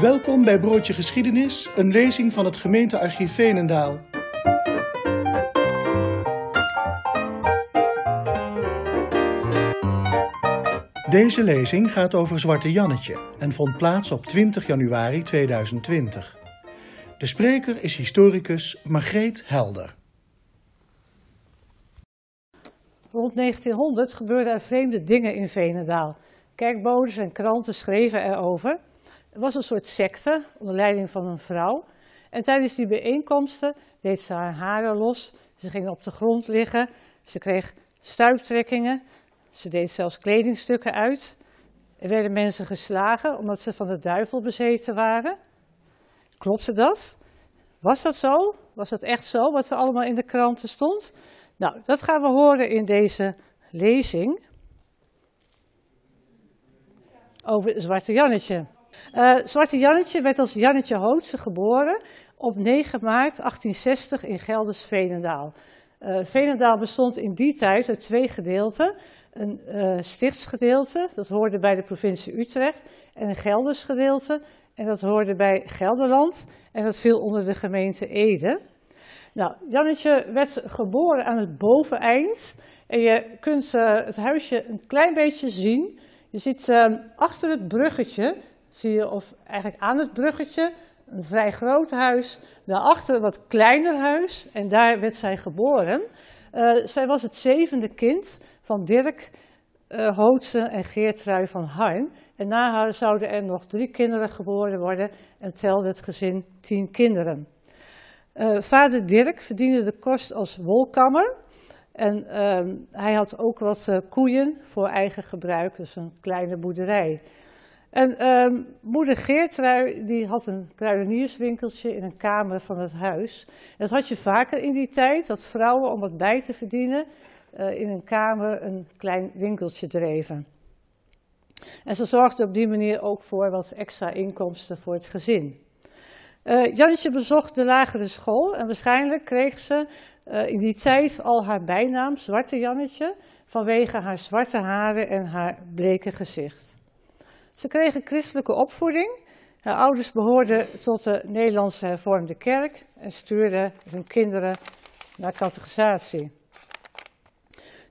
Welkom bij Broodje Geschiedenis, een lezing van het gemeentearchief Veenendaal. Deze lezing gaat over Zwarte Jannetje en vond plaats op 20 januari 2020. De spreker is historicus Margreet Helder. Rond 1900 gebeurden er vreemde dingen in Veenendaal. Kerkbodes en kranten schreven erover. Er was een soort secte onder leiding van een vrouw. En tijdens die bijeenkomsten deed ze haar haren los. Ze ging op de grond liggen. Ze kreeg stuiptrekkingen. Ze deed zelfs kledingstukken uit. Er werden mensen geslagen omdat ze van de duivel bezeten waren. Klopte dat? Was dat zo? Was dat echt zo wat er allemaal in de kranten stond? Nou, dat gaan we horen in deze lezing over Zwarte Jannetje. Uh, Zwarte Jannetje werd als Jannetje Hootse geboren op 9 maart 1860 in Gelders Veenendaal. Uh, Veenendaal bestond in die tijd uit twee gedeelten. Een uh, stichtsgedeelte, dat hoorde bij de provincie Utrecht, en een Gelders gedeelte, en dat hoorde bij Gelderland, en dat viel onder de gemeente Ede. Nou, Jannetje werd geboren aan het boveneind, en je kunt het huisje een klein beetje zien. Je ziet uh, achter het bruggetje, zie je, of eigenlijk aan het bruggetje, een vrij groot huis. Daarachter een wat kleiner huis en daar werd zij geboren. Uh, zij was het zevende kind van Dirk uh, Hootse en Geertrui van Harn. En na haar zouden er nog drie kinderen geboren worden en telde het gezin tien kinderen. Uh, vader Dirk verdiende de kost als wolkammer. En uh, hij had ook wat koeien voor eigen gebruik, dus een kleine boerderij. En uh, moeder Geertrui die had een kruidenierswinkeltje in een kamer van het huis. dat had je vaker in die tijd, dat vrouwen om wat bij te verdienen uh, in een kamer een klein winkeltje dreven. En ze zorgde op die manier ook voor wat extra inkomsten voor het gezin. Uh, Jannetje bezocht de lagere school en waarschijnlijk kreeg ze uh, in die tijd al haar bijnaam, Zwarte Jannetje, vanwege haar zwarte haren en haar bleke gezicht. Ze kreeg een christelijke opvoeding. Haar ouders behoorden tot de Nederlandse hervormde kerk en stuurden hun kinderen naar catechisatie.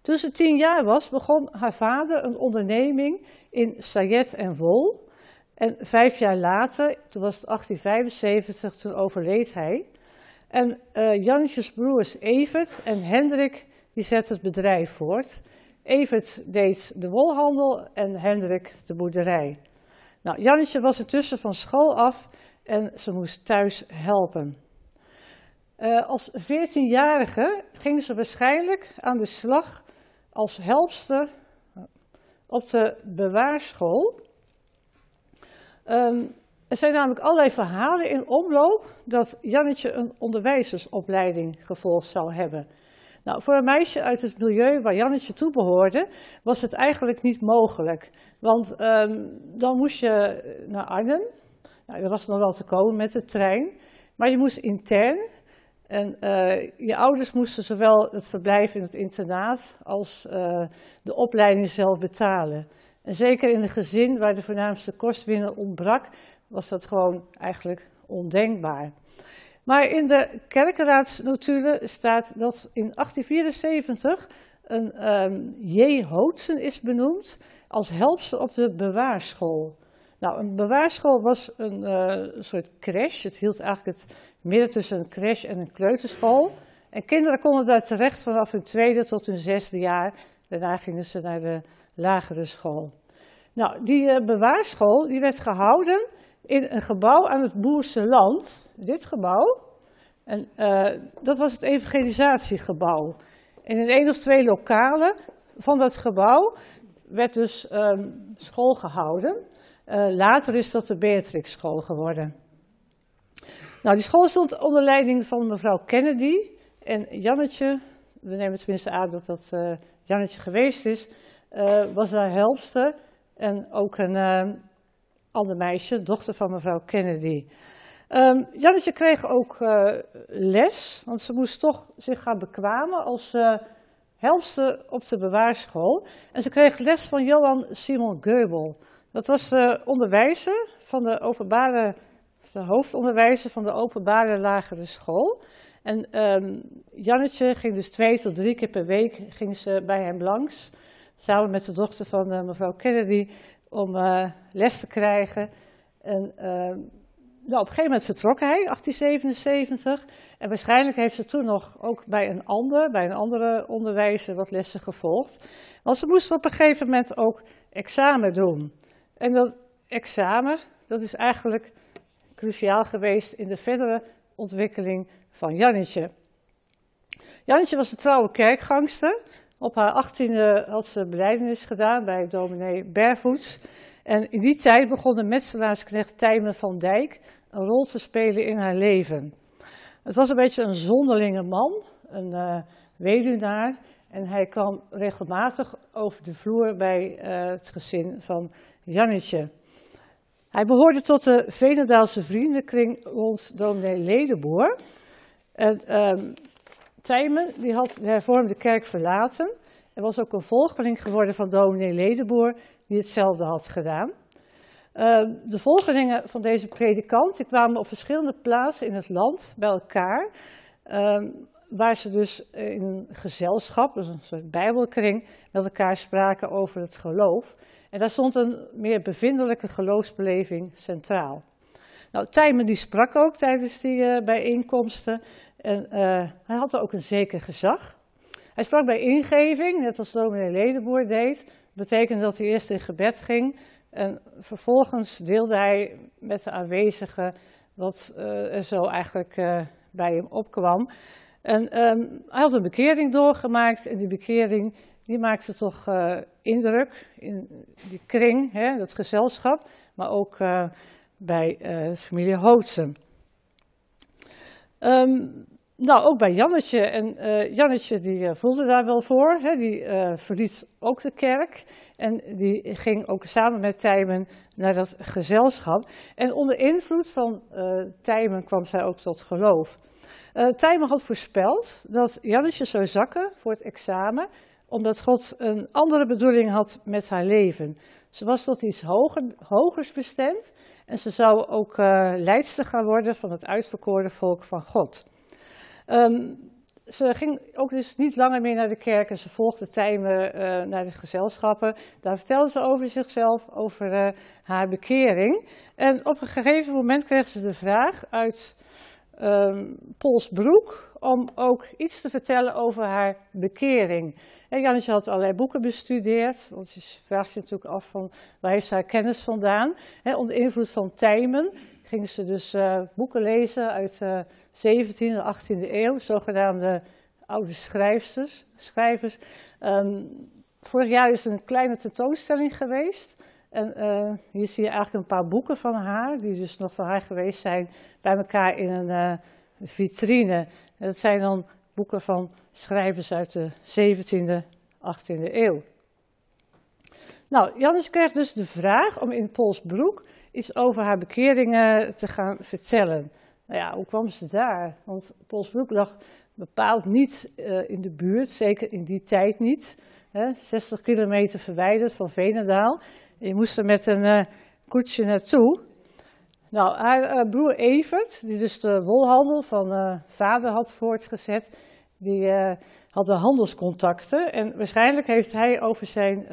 Toen ze tien jaar was, begon haar vader een onderneming in sajet en wol. En vijf jaar later, toen was het 1875, toen overleed hij. En uh, Jannetjes broers Evert en Hendrik, die zetten het bedrijf voort. Evert deed de wolhandel en Hendrik de boerderij. Nou, Jannetje was intussen van school af en ze moest thuis helpen. Uh, als 14-jarige ging ze waarschijnlijk aan de slag als helpster op de bewaarschool. Um, er zijn namelijk allerlei verhalen in omloop dat Jannetje een onderwijzersopleiding gevolgd zou hebben. Nou, voor een meisje uit het milieu waar Jannetje toe behoorde, was het eigenlijk niet mogelijk. Want um, dan moest je naar Arnhem. Nou, er was nog wel te komen met de trein. Maar je moest intern. En uh, je ouders moesten zowel het verblijf in het internaat als uh, de opleiding zelf betalen. En zeker in een gezin waar de voornaamste kostwinner ontbrak, was dat gewoon eigenlijk ondenkbaar. Maar in de kerkenraadsnotulen staat dat in 1874 een um, J. Hootsen is benoemd als helpster op de bewaarschool. Nou, een bewaarschool was een uh, soort crash. Het hield eigenlijk het midden tussen een crash en een kleuterschool. En kinderen konden daar terecht vanaf hun tweede tot hun zesde jaar. Daarna gingen ze naar de lagere school. Nou, die uh, bewaarschool die werd gehouden in een gebouw aan het Boerse land. Dit gebouw. En uh, dat was het evangelisatiegebouw. En in één of twee lokalen van dat gebouw werd dus um, school gehouden. Uh, later is dat de Beatrix School geworden. Nou, die school stond onder leiding van mevrouw Kennedy. En Jannetje, we nemen tenminste aan dat dat uh, Jannetje geweest is, was daar helpster. En ook een uh, ander meisje, dochter van mevrouw Kennedy. Um, Jannetje kreeg ook les, want ze moest toch zich gaan bekwamen als helpster op de bewaarschool. En ze kreeg les van Johan Simon Geubel. Dat was de onderwijzer van de openbare, de hoofdonderwijzer van de openbare lagere school. En um, Jannetje ging dus twee tot drie keer per week ging ze bij hem langs. Samen met de dochter van uh, mevrouw Kennedy om uh, les te krijgen. En uh, nou, op een gegeven moment vertrok hij, 1877. En waarschijnlijk heeft ze toen nog ook bij een ander, bij een andere onderwijzer, wat lessen gevolgd. Want ze moest op een gegeven moment ook examen doen. En dat examen, dat is eigenlijk cruciaal geweest in de verdere ontwikkeling van Jannetje. Jannetje was een trouwe kerkgangster. Op haar achttiende had ze beleidenis gedaan bij dominee Bervoets. En in die tijd begon de metselaarsknecht Tijmen van Dijk een rol te spelen in haar leven. Het was een beetje een zonderlinge man, een uh, weduwnaar. En hij kwam regelmatig over de vloer bij uh, het gezin van Jannetje. Hij behoorde tot de Venendaalse vriendenkring rond dominee Ledeboer. En um, Tijmen die had de hervormde kerk verlaten. Er was ook een volgeling geworden van dominee Ledeboer die hetzelfde had gedaan. Uh, de volgelingen van deze predikant die kwamen op verschillende plaatsen in het land bij elkaar. Uh, waar ze dus in een gezelschap, dus een soort bijbelkring, met elkaar spraken over het geloof. En daar stond een meer bevindelijke geloofsbeleving centraal. Nou, Tijmen die sprak ook tijdens die uh, bijeenkomsten en uh, hij had ook een zeker gezag. Hij sprak bij ingeving, net als dominee Ledeboer deed. Dat betekende dat hij eerst in gebed ging en vervolgens deelde hij met de aanwezigen wat uh, er zo eigenlijk bij hem opkwam. En um, hij had een bekering doorgemaakt en die bekering die maakte toch indruk in die kring, hè, dat gezelschap, maar ook bij familie Hootsen. Um, nou, ook bij Jannetje. En Jannetje die voelde daar wel voor. Hè, die verliet ook de kerk. En die ging ook samen met Tijmen naar dat gezelschap. En onder invloed van Tijmen kwam zij ook tot geloof. Tijmen had voorspeld dat Jannetje zou zakken voor het examen, omdat God een andere bedoeling had met haar leven. Ze was tot iets hoger, hogers bestemd en ze zou ook uh, leidster gaan worden van het uitverkoren volk van God. Um, ze ging ook dus niet langer meer naar de kerk en ze volgde Tijmen uh, naar de gezelschappen. Daar vertelde ze over zichzelf, over uh, haar bekering. En op een gegeven moment kreeg ze de vraag uit um, Polsbroek om ook iets te vertellen over haar bekering. En had allerlei boeken bestudeerd, want je vraagt je natuurlijk af van waar heeft ze haar kennis vandaan. Onder invloed van Tijmen ging ze dus uh, boeken lezen uit de 17e en 18e eeuw, zogenaamde oude schrijvers. Um, vorig jaar is er een kleine tentoonstelling geweest. En uh, hier zie je eigenlijk een paar boeken van haar, die dus nog van haar geweest zijn, bij elkaar in een uh, vitrine. Dat zijn dan boeken van schrijvers uit de 17e, 18e eeuw. Nou, Jannes kreeg dus de vraag om in Polsbroek iets over haar bekeringen te gaan vertellen. Nou ja, hoe kwam ze daar? Want Polsbroek lag bepaald niet uh, in de buurt, zeker in die tijd niet. Hè, 60 kilometer verwijderd van Venendaal. Je moest er met een uh, koetsje naartoe. Nou, haar uh, broer Evert, die dus de wolhandel van uh, vader had voortgezet, die had de handelscontacten. En waarschijnlijk heeft hij over zijn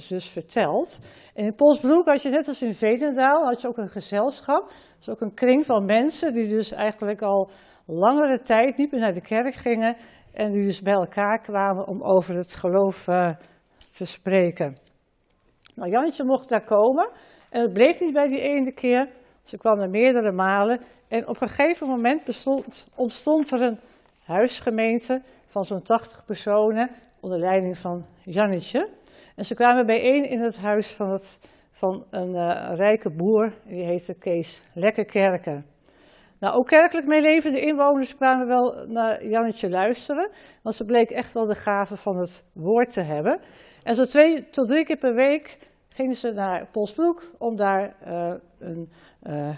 zus verteld. En in Polsbroek had je net als in Vedendaal, had je ook een gezelschap. Dus ook een kring van mensen die dus eigenlijk al langere tijd niet meer naar de kerk gingen. En die dus bij elkaar kwamen om over het geloof te spreken. Nou, Jannetje mocht daar komen en het bleef niet bij die ene keer. Ze kwam er meerdere malen en op een gegeven moment ontstond er een huisgemeente van zo'n 80 personen onder leiding van Jannetje. En ze kwamen bijeen in het huis van, van een uh, rijke boer, die heette Kees Lekkerkerken. Nou, ook kerkelijk meelevende inwoners kwamen wel naar Jannetje luisteren, want ze bleek echt wel de gave van het woord te hebben. En zo twee tot drie keer per week gingen ze naar Polsbroek om daar uh, een uh,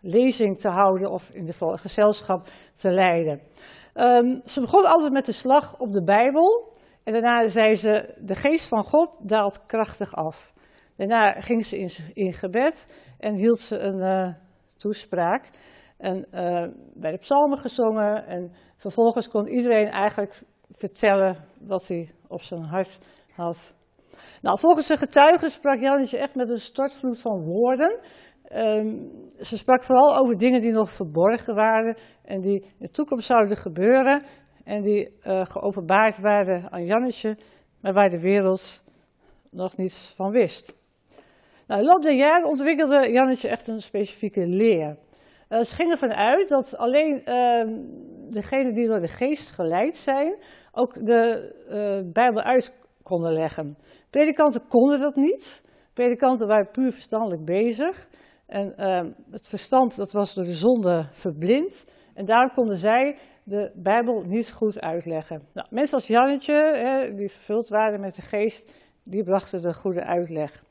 lezing te houden of in de gezelschap te leiden. Um, ze begon altijd met de slag op de Bijbel en daarna zei ze, de geest van God daalt krachtig af. Daarna ging ze in, in gebed en hield ze een uh, toespraak. En bij de psalmen gezongen. En vervolgens kon iedereen eigenlijk vertellen wat hij op zijn hart had. Nou, volgens de getuigen sprak Jannetje echt met een stortvloed van woorden. Um, ze sprak vooral over dingen die nog verborgen waren en die in de toekomst zouden gebeuren en die uh, geopenbaard waren aan Jannetje, maar waar de wereld nog niets van wist. Nou, in de loop der jaren ontwikkelde Jannetje echt een specifieke leer. Uh, ze gingen ervan uit dat alleen uh, degenen die door de geest geleid zijn, ook de uh, Bijbel uit konden leggen. Predikanten konden dat niet. Predikanten waren puur verstandelijk bezig. En uh, het verstand dat was door de zonde verblind. En daarom konden zij de Bijbel niet goed uitleggen. Nou, mensen als Jannetje, hè, die vervuld waren met de geest, die brachten de goede uitleg.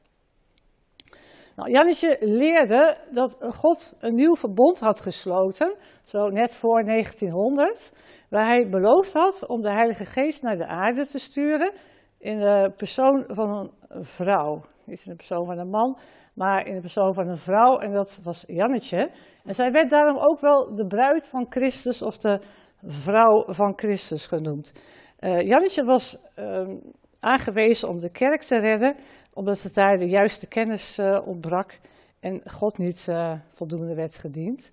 Nou, Jannetje leerde dat God een nieuw verbond had gesloten, zo net voor 1900, waar hij beloofd had om de Heilige Geest naar de aarde te sturen in de persoon van een vrouw. Niet in de persoon van een man, maar in de persoon van een vrouw. En dat was Jannetje. En zij werd daarom ook wel de bruid van Christus of de vrouw van Christus genoemd. Uh, Jannetje was uh, aangewezen om de kerk te redden, omdat het daar de juiste kennis uh, ontbrak en God niet uh, voldoende werd gediend.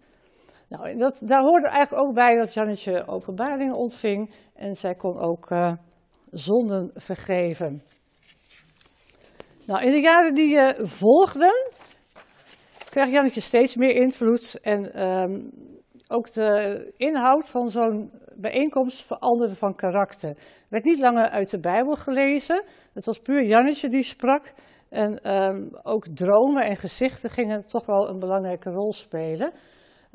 Nou, dat, daar hoorde eigenlijk ook bij dat Jannetje openbaringen ontving en zij kon ook zonden vergeven. Nou, in de jaren die uh, volgden, kreeg Jannetje steeds meer invloed en um, ook de inhoud van zo'n bijeenkomst veranderde van karakter. Er werd niet langer uit de Bijbel gelezen, het was puur Jannetje die sprak. En um, ook dromen en gezichten gingen toch wel een belangrijke rol spelen.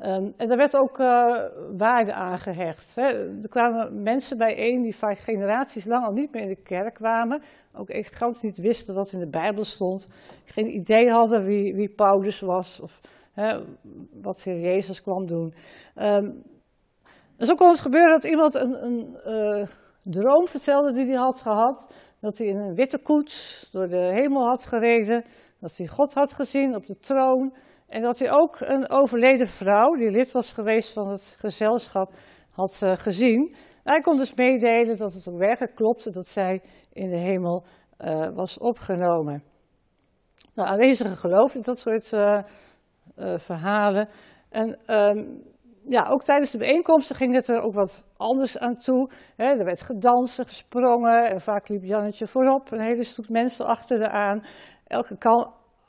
Um, en daar werd ook uh, waarde aan gehecht. Hè. Er kwamen mensen bijeen die vaak generaties lang al niet meer in de kerk kwamen. Ook gigantisch niet wisten wat in de Bijbel stond. Geen idee hadden wie, wie Paulus was of hè, wat Heer Jezus kwam doen. Um, en zo kon het gebeuren dat iemand een, een uh, droom vertelde die hij had gehad. Dat hij in een witte koets door de hemel had gereden. Dat hij God had gezien op de troon. En dat hij ook een overleden vrouw, die lid was geweest van het gezelschap, had uh, gezien. Hij kon dus meedelen dat het ook werkelijk klopte dat zij in de hemel uh, was opgenomen. Nou, aanwezigen geloofden dat soort uh, verhalen. En um, ja, ook tijdens de bijeenkomsten ging het er ook wat anders aan toe. Er werd gedanst, gesprongen en vaak liep Jannetje voorop. Een hele stoet mensen achter haar aan. Elke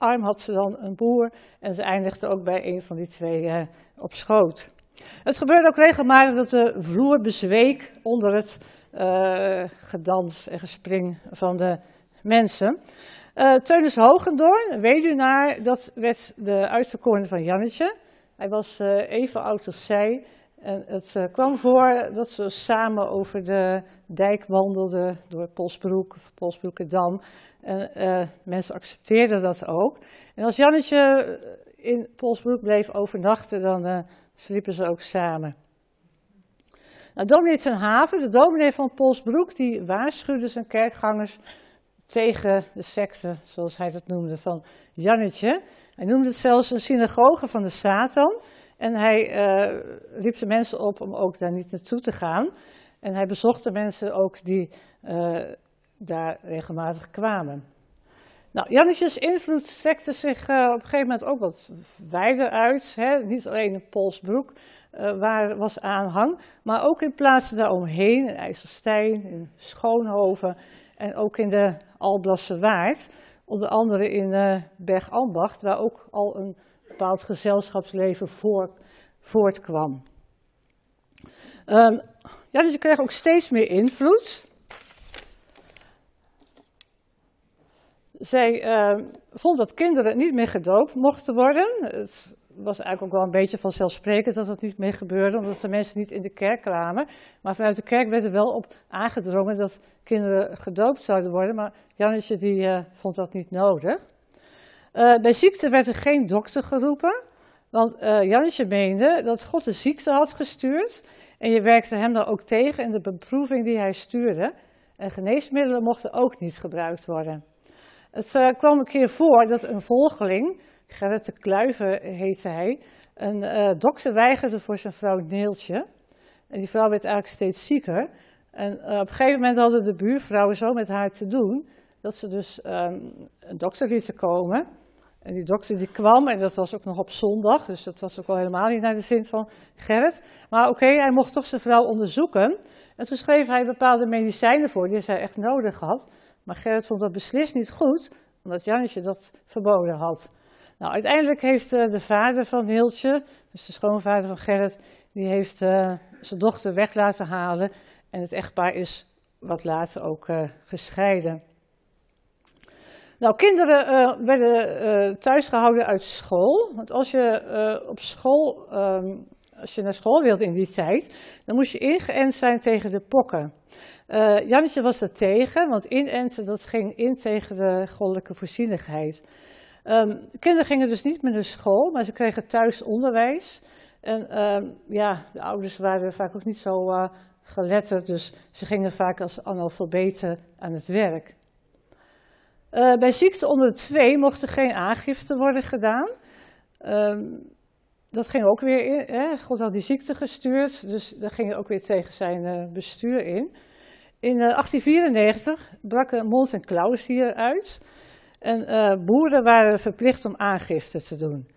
arm had ze dan een boer en ze eindigde ook bij een van die twee uh, op schoot. Het gebeurde ook regelmatig dat de vloer bezweek onder het uh, gedans en gespring van de mensen. Uh, Teunis Hogendoorn, weduwnaar, dat werd de uitverkorene van Jannetje. Hij was even oud als zij. En het uh, kwam voor dat ze samen over de dijk wandelden door Polsbroek of Polsbroekerdam. En uh, mensen accepteerden dat ook. En als Jannetje in Polsbroek bleef overnachten, dan sliepen ze ook samen. Nou, dominee ten Haven, de dominee van Polsbroek, die waarschuwde zijn kerkgangers tegen de secte, zoals hij dat noemde, van Jannetje. Hij noemde het zelfs een synagoge van de Satan. En hij uh, riep de mensen op om ook daar niet naartoe te gaan. En hij bezocht de mensen ook die uh, daar regelmatig kwamen. Nou, Jannetjes invloed strekte zich uh, op een gegeven moment ook wat wijder uit. Hè? Niet alleen in Polsbroek, waar was aanhang, maar ook in plaatsen daaromheen, in IJsselstein, in Schoonhoven en ook in de Alblasse Waard. Onder andere in Bergambacht, waar ook al een bepaald gezelschapsleven voor, voortkwam. Um, ja, dus kreeg ook steeds meer invloed. Zij uh, vond dat kinderen niet meer gedoopt mochten worden. Het was eigenlijk ook wel een beetje vanzelfsprekend dat dat niet meer gebeurde, omdat de mensen niet in de kerk kwamen. Maar vanuit de kerk werd er wel op aangedrongen dat kinderen gedoopt zouden worden, maar Jannetje die, uh, vond dat niet nodig. Uh, bij ziekte werd er geen dokter geroepen, want uh, Jannetje meende dat God de ziekte had gestuurd en je werkte hem dan ook tegen in de beproeving die hij stuurde. En geneesmiddelen mochten ook niet gebruikt worden. Het uh, kwam een keer voor dat een volgeling, Gerrit de Kluiven heette hij, een dokter weigerde voor zijn vrouw Neeltje. En die vrouw werd eigenlijk steeds zieker. En op een gegeven moment hadden de buurvrouwen zo met haar te doen, dat ze dus um, een dokter lieten komen. En die dokter die kwam, en dat was ook nog op zondag, dus dat was ook wel helemaal niet naar de zin van Gerrit. Maar oké, hij mocht toch zijn vrouw onderzoeken. En toen schreef hij bepaalde medicijnen voor die zij echt nodig had. Maar Gerrit vond dat beslist niet goed, omdat Jannetje dat verboden had. Nou, uiteindelijk heeft uh, de vader van Hiltje, dus de schoonvader van Gerrit, die heeft uh, zijn dochter weg laten halen. En het echtpaar is wat later ook uh, gescheiden. Nou, kinderen uh, werden uh, thuisgehouden uit school. Want als je uh, op school, um, als je naar school wilde in die tijd, dan moest je ingeënt zijn tegen de pokken. Jannetje was er tegen, want inenten dat ging in tegen de goddelijke voorzienigheid. Um, kinderen gingen dus niet meer naar school, maar ze kregen thuis onderwijs. En um, ja, de ouders waren vaak ook niet zo geletterd, dus ze gingen vaak als analfabeten aan het werk. Uh, bij ziekte onder de twee mocht er geen aangifte worden gedaan. Uh, dat ging ook weer in. Hè? God had die ziekte gestuurd, dus daar ging ook weer tegen zijn uh, bestuur in. In 1894 braken Mons en Klaus hier uit. En boeren waren verplicht om aangifte te doen.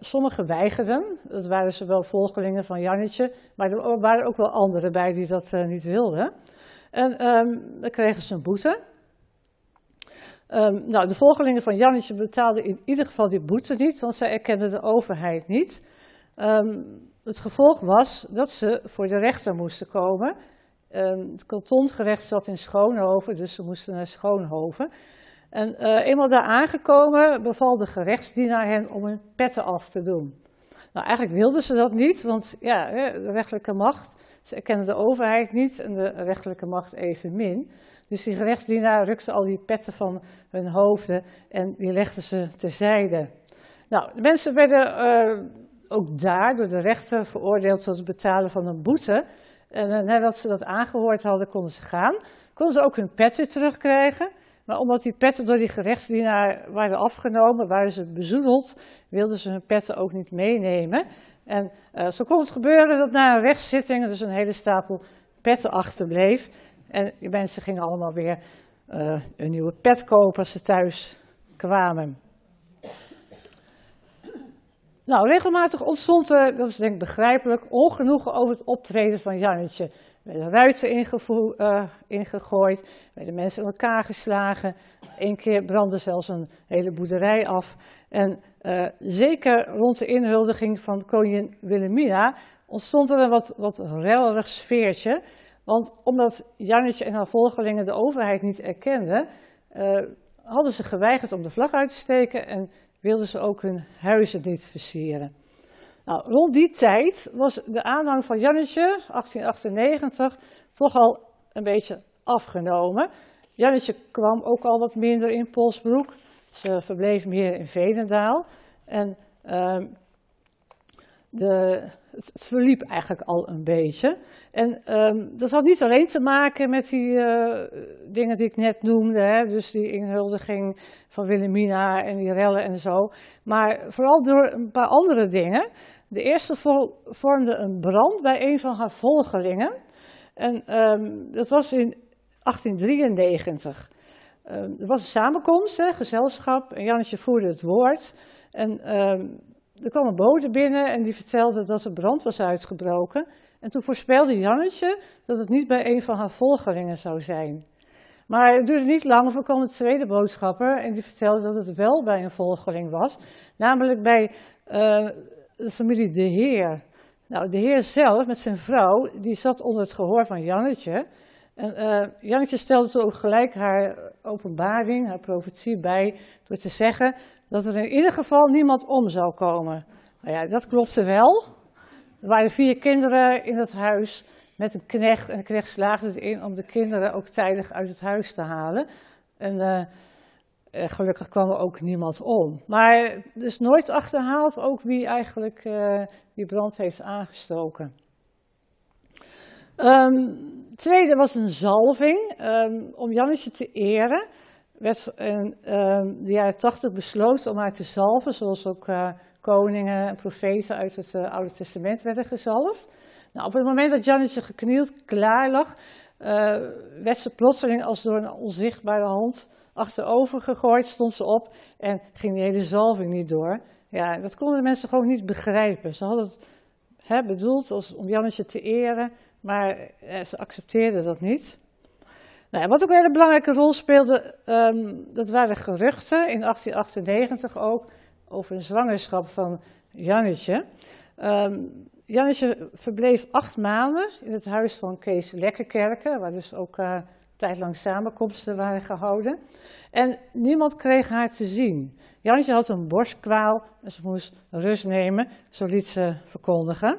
sommigen weigerden, dat waren zowel volgelingen van Jannetje, maar er waren ook wel anderen bij die dat niet wilden. En dan kregen ze een boete. Um, nou, de volgelingen van Jannetje betaalden in ieder geval die boete niet, want zij erkenden de overheid niet. Um, het gevolg was dat ze voor de rechter moesten komen. Um, het kantongerecht zat in Schoonhoven, dus ze moesten naar Schoonhoven. En uh, eenmaal daar aangekomen beval de gerechtsdienaar hen om hun petten af te doen. Nou, eigenlijk wilden ze dat niet, want ja, de rechterlijke macht, ze erkennen de overheid niet en de rechterlijke macht evenmin. Dus die gerechtsdienaar rukte al die petten van hun hoofden en die legden ze terzijde. Nou, de mensen werden uh, ook daar door de rechter veroordeeld tot het betalen van een boete. En uh, nadat ze dat aangehoord hadden, konden ze gaan. Konden ze ook hun pet weer terugkrijgen. Maar omdat die petten door die gerechtsdienaar waren afgenomen, waren ze bezoedeld, wilden ze hun petten ook niet meenemen. En uh, zo kon het gebeuren dat na een rechtszitting dus een hele stapel petten achterbleef. En die mensen gingen allemaal weer uh, een nieuwe pet kopen als ze thuis kwamen. Nou, regelmatig ontstond er, dat is denk ik begrijpelijk, ongenoegen over het optreden van Jannetje. Er werden ruiten uh, ingegooid, werden mensen in elkaar geslagen. Eén keer brandde zelfs een hele boerderij af. En uh, zeker rond de inhuldiging van koningin Wilhelmina ontstond er een wat, wat rellerig sfeertje. Want omdat Jannetje en haar volgelingen de overheid niet erkenden, uh, hadden ze geweigerd om de vlag uit te steken en wilden ze ook hun huizen niet versieren. Nou, rond die tijd was de aanhang van Jannetje, 1898, toch al een beetje afgenomen. Jannetje kwam ook al wat minder in Polsbroek. Ze verbleef meer in Veenendaal. En uh, de, het, verliep eigenlijk al een beetje. En um, dat had niet alleen te maken met die uh, dingen die ik net noemde, hè, dus die inhuldiging van Wilhelmina en die rellen en zo, maar vooral door een paar andere dingen. De eerste vormde een brand bij een van haar volgelingen. En um, dat was in 1893. Um, er was een samenkomst, hè, gezelschap, en Jannetje voerde het woord. En er kwam een bode binnen en die vertelde dat er brand was uitgebroken. En toen voorspelde Jannetje dat het niet bij een van haar volgelingen zou zijn. Maar het duurde niet lang of er kwam een tweede boodschapper en die vertelde dat het wel bij een volgeling was. Namelijk bij uh, de familie De Heer. Nou, de Heer zelf met zijn vrouw, die zat onder het gehoor van Jannetje. En uh, Jannetje stelde ook gelijk haar openbaring, haar profetie bij, door te zeggen dat er in ieder geval niemand om zou komen. Nou ja, dat klopte wel. Er waren vier kinderen in het huis met een knecht. En de knecht slaagde het in om de kinderen ook tijdig uit het huis te halen. En uh, gelukkig kwam er ook niemand om. Maar is nooit achterhaald ook wie eigenlijk die brand heeft aangestoken. Um, tweede was een zalving um, om Jannetje te eren. werd in ehm, de jaren tachtig besloten om haar te zalven, zoals ook koningen en profeten uit het Oude Testament werden gezalfd. Nou, op het moment dat Jannetje geknield klaar lag, werd ze plotseling als door een onzichtbare hand achterover gegooid, stond ze op en ging die hele zalving niet door. Ja, dat konden de mensen gewoon niet begrijpen. Ze hadden het hè, bedoeld als, om Jannetje te eren, maar eh, ze accepteerden dat niet. Nou, wat ook een hele belangrijke rol speelde, ehm, dat waren geruchten in 1898 ook over een zwangerschap van Jannetje. Um, Jannetje verbleef acht maanden in het huis van Kees Lekkerkerken, waar dus ook uh, tijdlang samenkomsten waren gehouden. En niemand kreeg haar te zien. Jannetje had een borstkwaal en ze moest rust nemen, zo liet ze verkondigen.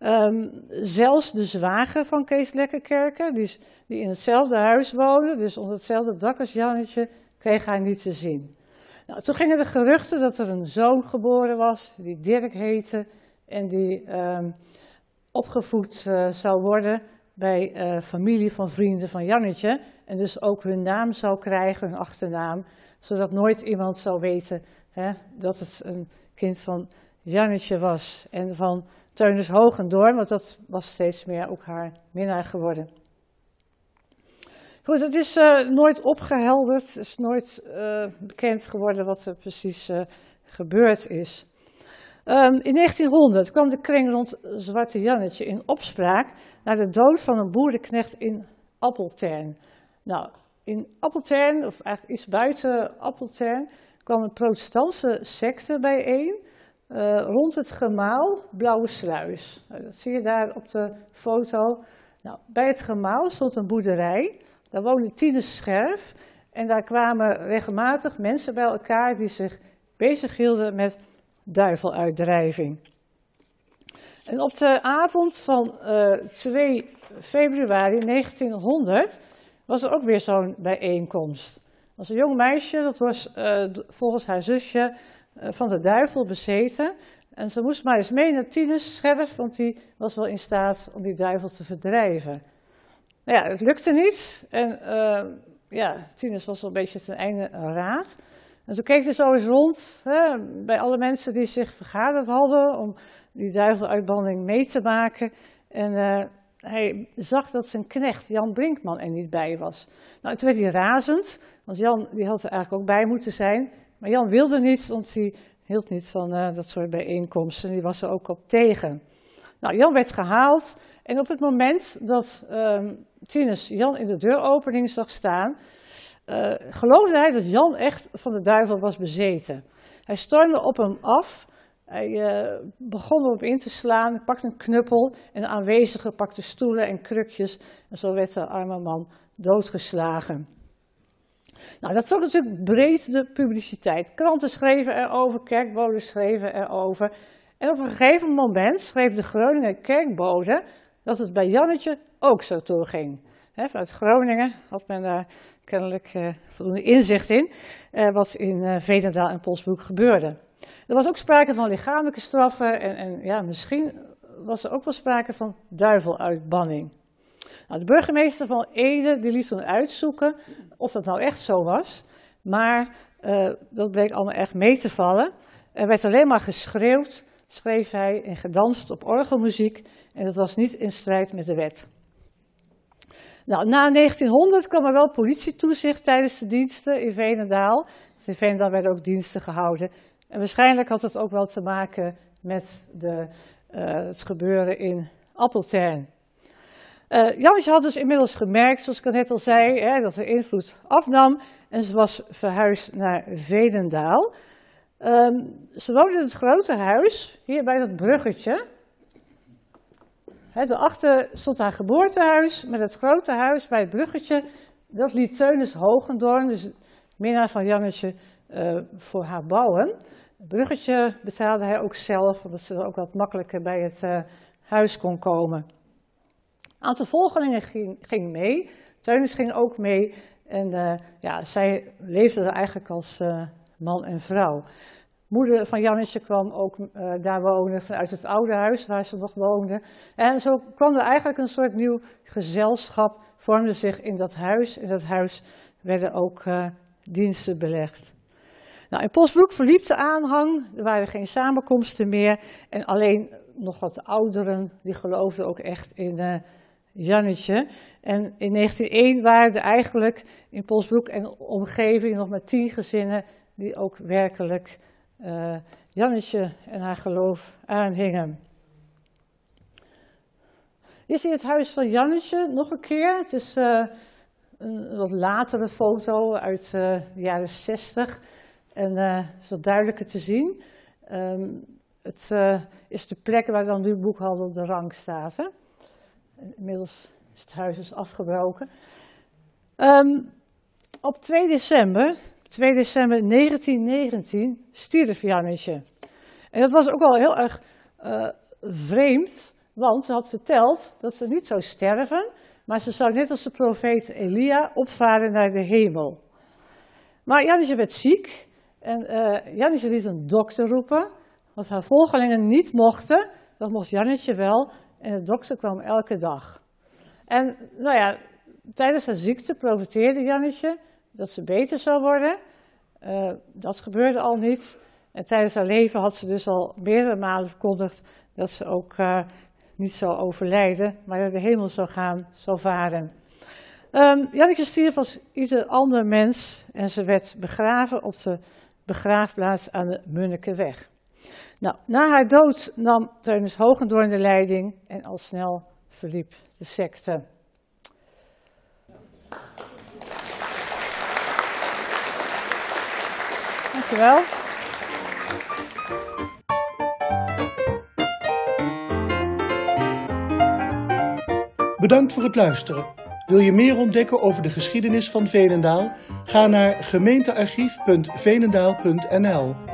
Ehm, zelfs de zwager van Kees Lekkerkerken, die, die in hetzelfde huis woonde, dus onder hetzelfde dak als Jannetje, kreeg haar niet te zien. Nou, toen gingen de geruchten dat er een zoon geboren was, die Dirk heette, en die um, opgevoed uh, zou worden bij uh, familie van vrienden van Jannetje. En dus ook hun naam zou krijgen, hun achternaam, zodat nooit iemand zou weten hè, dat het een kind van Jannetje was. En van Teunis Hogendoorn, want dat was steeds meer ook haar minnaar geworden. Goed, het is uh, nooit opgehelderd, het is nooit uh, bekend geworden wat er precies uh, gebeurd is. Um, in 1900 kwam de kring rond Zwarte Jannetje in opspraak naar de dood van een boerenknecht in Appeltern. Nou, in Appeltern, of eigenlijk iets buiten Appeltern, kwam een protestantse secte bijeen uh, rond het gemaal Blauwe Sluis. Nou, dat zie je daar op de foto. Nou, bij het gemaal stond een boerderij, daar woonde Tine Scherf en daar kwamen regelmatig mensen bij elkaar die zich bezighielden met duiveluitdrijving. En op de avond van uh, eh, 2 februari 1900 was er ook weer zo'n bijeenkomst. Er was een jong meisje, dat was volgens haar zusje van de duivel bezeten. En ze moest maar eens mee naar Tines Scherf, want die was wel in staat om die duivel te verdrijven. Nou ja, het lukte niet. En ja, Tines was wel een beetje ten einde raad. En toen keek hij zo eens rond hè, bij alle mensen die zich vergaderd hadden om die duiveluitbanding mee te maken. En uh, hij zag dat zijn knecht Jan Brinkman er niet bij was. Nou, toen werd hij razend, want Jan die had er eigenlijk ook bij moeten zijn. Maar Jan wilde niet, want hij hield niet van uh, dat soort bijeenkomsten. Die was er ook op tegen. Nou, Jan werd gehaald en op het moment dat uh, Tinus Jan in de deuropening zag staan, uh, geloofde hij dat Jan echt van de duivel was bezeten. Hij stormde op hem af, hij uh, begon erop in te slaan, pakte een knuppel en de aanwezigen pakten stoelen en krukjes. En zo werd de arme man doodgeslagen. Nou, dat trok natuurlijk breed de publiciteit. Kranten schreven erover, kerkboden schreven erover. En op een gegeven moment schreef de Groninger kerkbode dat het bij Jannetje ook zo toeging. He, vanuit Groningen had men daar kennelijk uh, voldoende inzicht in, uh, wat in uh, Vedendaal en Polsbroek gebeurde. Er was ook sprake van lichamelijke straffen en, en ja, misschien was er ook wel sprake van duiveluitbanning. Nou, de burgemeester van Ede die liet toen uitzoeken of dat nou echt zo was, maar dat bleek allemaal echt mee te vallen. Er werd alleen maar geschreeuwd, schreef hij, en gedanst op orgelmuziek en dat was niet in strijd met de wet. Nou, na 1900 kwam er wel politietoezicht tijdens de diensten in Veenendaal. In Veenendaal werden ook diensten gehouden. En waarschijnlijk had het ook wel te maken met de, uh, het gebeuren in Appeltern. Uh, Jannetje had dus inmiddels gemerkt, zoals ik net al zei, hè, dat de invloed afnam. En ze was verhuisd naar Veenendaal. Um, ze woonde in het grote huis, hier bij dat bruggetje. He, daarachter stond haar geboortehuis met het grote huis bij het bruggetje. Dat liet Teunis Hogendoorn, dus minnaar van Jannetje, uh, voor haar bouwen. Het bruggetje betaalde hij ook zelf, omdat ze er ook wat makkelijker bij het uh, huis kon komen. Een aantal volgelingen ging, ging, mee. Teunis ging ook mee. En uh, ja, zij leefden er eigenlijk als man en vrouw moeder van Jannetje kwam ook uh, daar wonen vanuit het oude huis waar ze nog woonde. En zo kwam er eigenlijk een soort nieuw gezelschap, vormde zich in dat huis. In dat huis werden ook diensten belegd. Nou, in Postbroek verliep de aanhang, er waren geen samenkomsten meer en alleen nog wat ouderen die geloofden ook echt in Jannetje. En in 1901 waren er eigenlijk in Postbroek en omgeving nog maar tien gezinnen die ook werkelijk uh, Jannetje en haar geloof aanhingen. Je het huis van Jannetje nog een keer. Het is uh, een wat latere foto uit uh, de jaren 60. En uh, is wat duidelijker te zien. Um, het is de plek waar dan nu boekhandel De Rang staat. Hè? Inmiddels is het huis dus afgebroken. Um, op 2 december, 2 december 1919 stierf Jannetje. En dat was ook wel heel erg vreemd. Want ze had verteld dat ze niet zou sterven, maar ze zou net als de profeet Elia opvaren naar de hemel. Maar Jannetje werd ziek en uh, Jannetje liet een dokter roepen, wat haar volgelingen niet mochten. Dat mocht Jannetje wel en de dokter kwam elke dag. En nou ja, tijdens haar ziekte profiteerde Jannetje dat ze beter zou worden. Uh, dat gebeurde al niet. En tijdens haar leven had ze dus al meerdere malen verkondigd dat ze ook uh, niet zou overlijden, maar naar de hemel zou gaan, zou varen. Um, Janneke stierf als ieder ander mens en ze werd begraven op de begraafplaats aan de Munnekenweg. Nou, na haar dood nam Teunis Hogendoorn de leiding en al snel verliep de secte. Dankjewel. Bedankt voor het luisteren. Wil je meer ontdekken over de geschiedenis van Veenendaal? Ga naar gemeentearchief.veenendaal.nl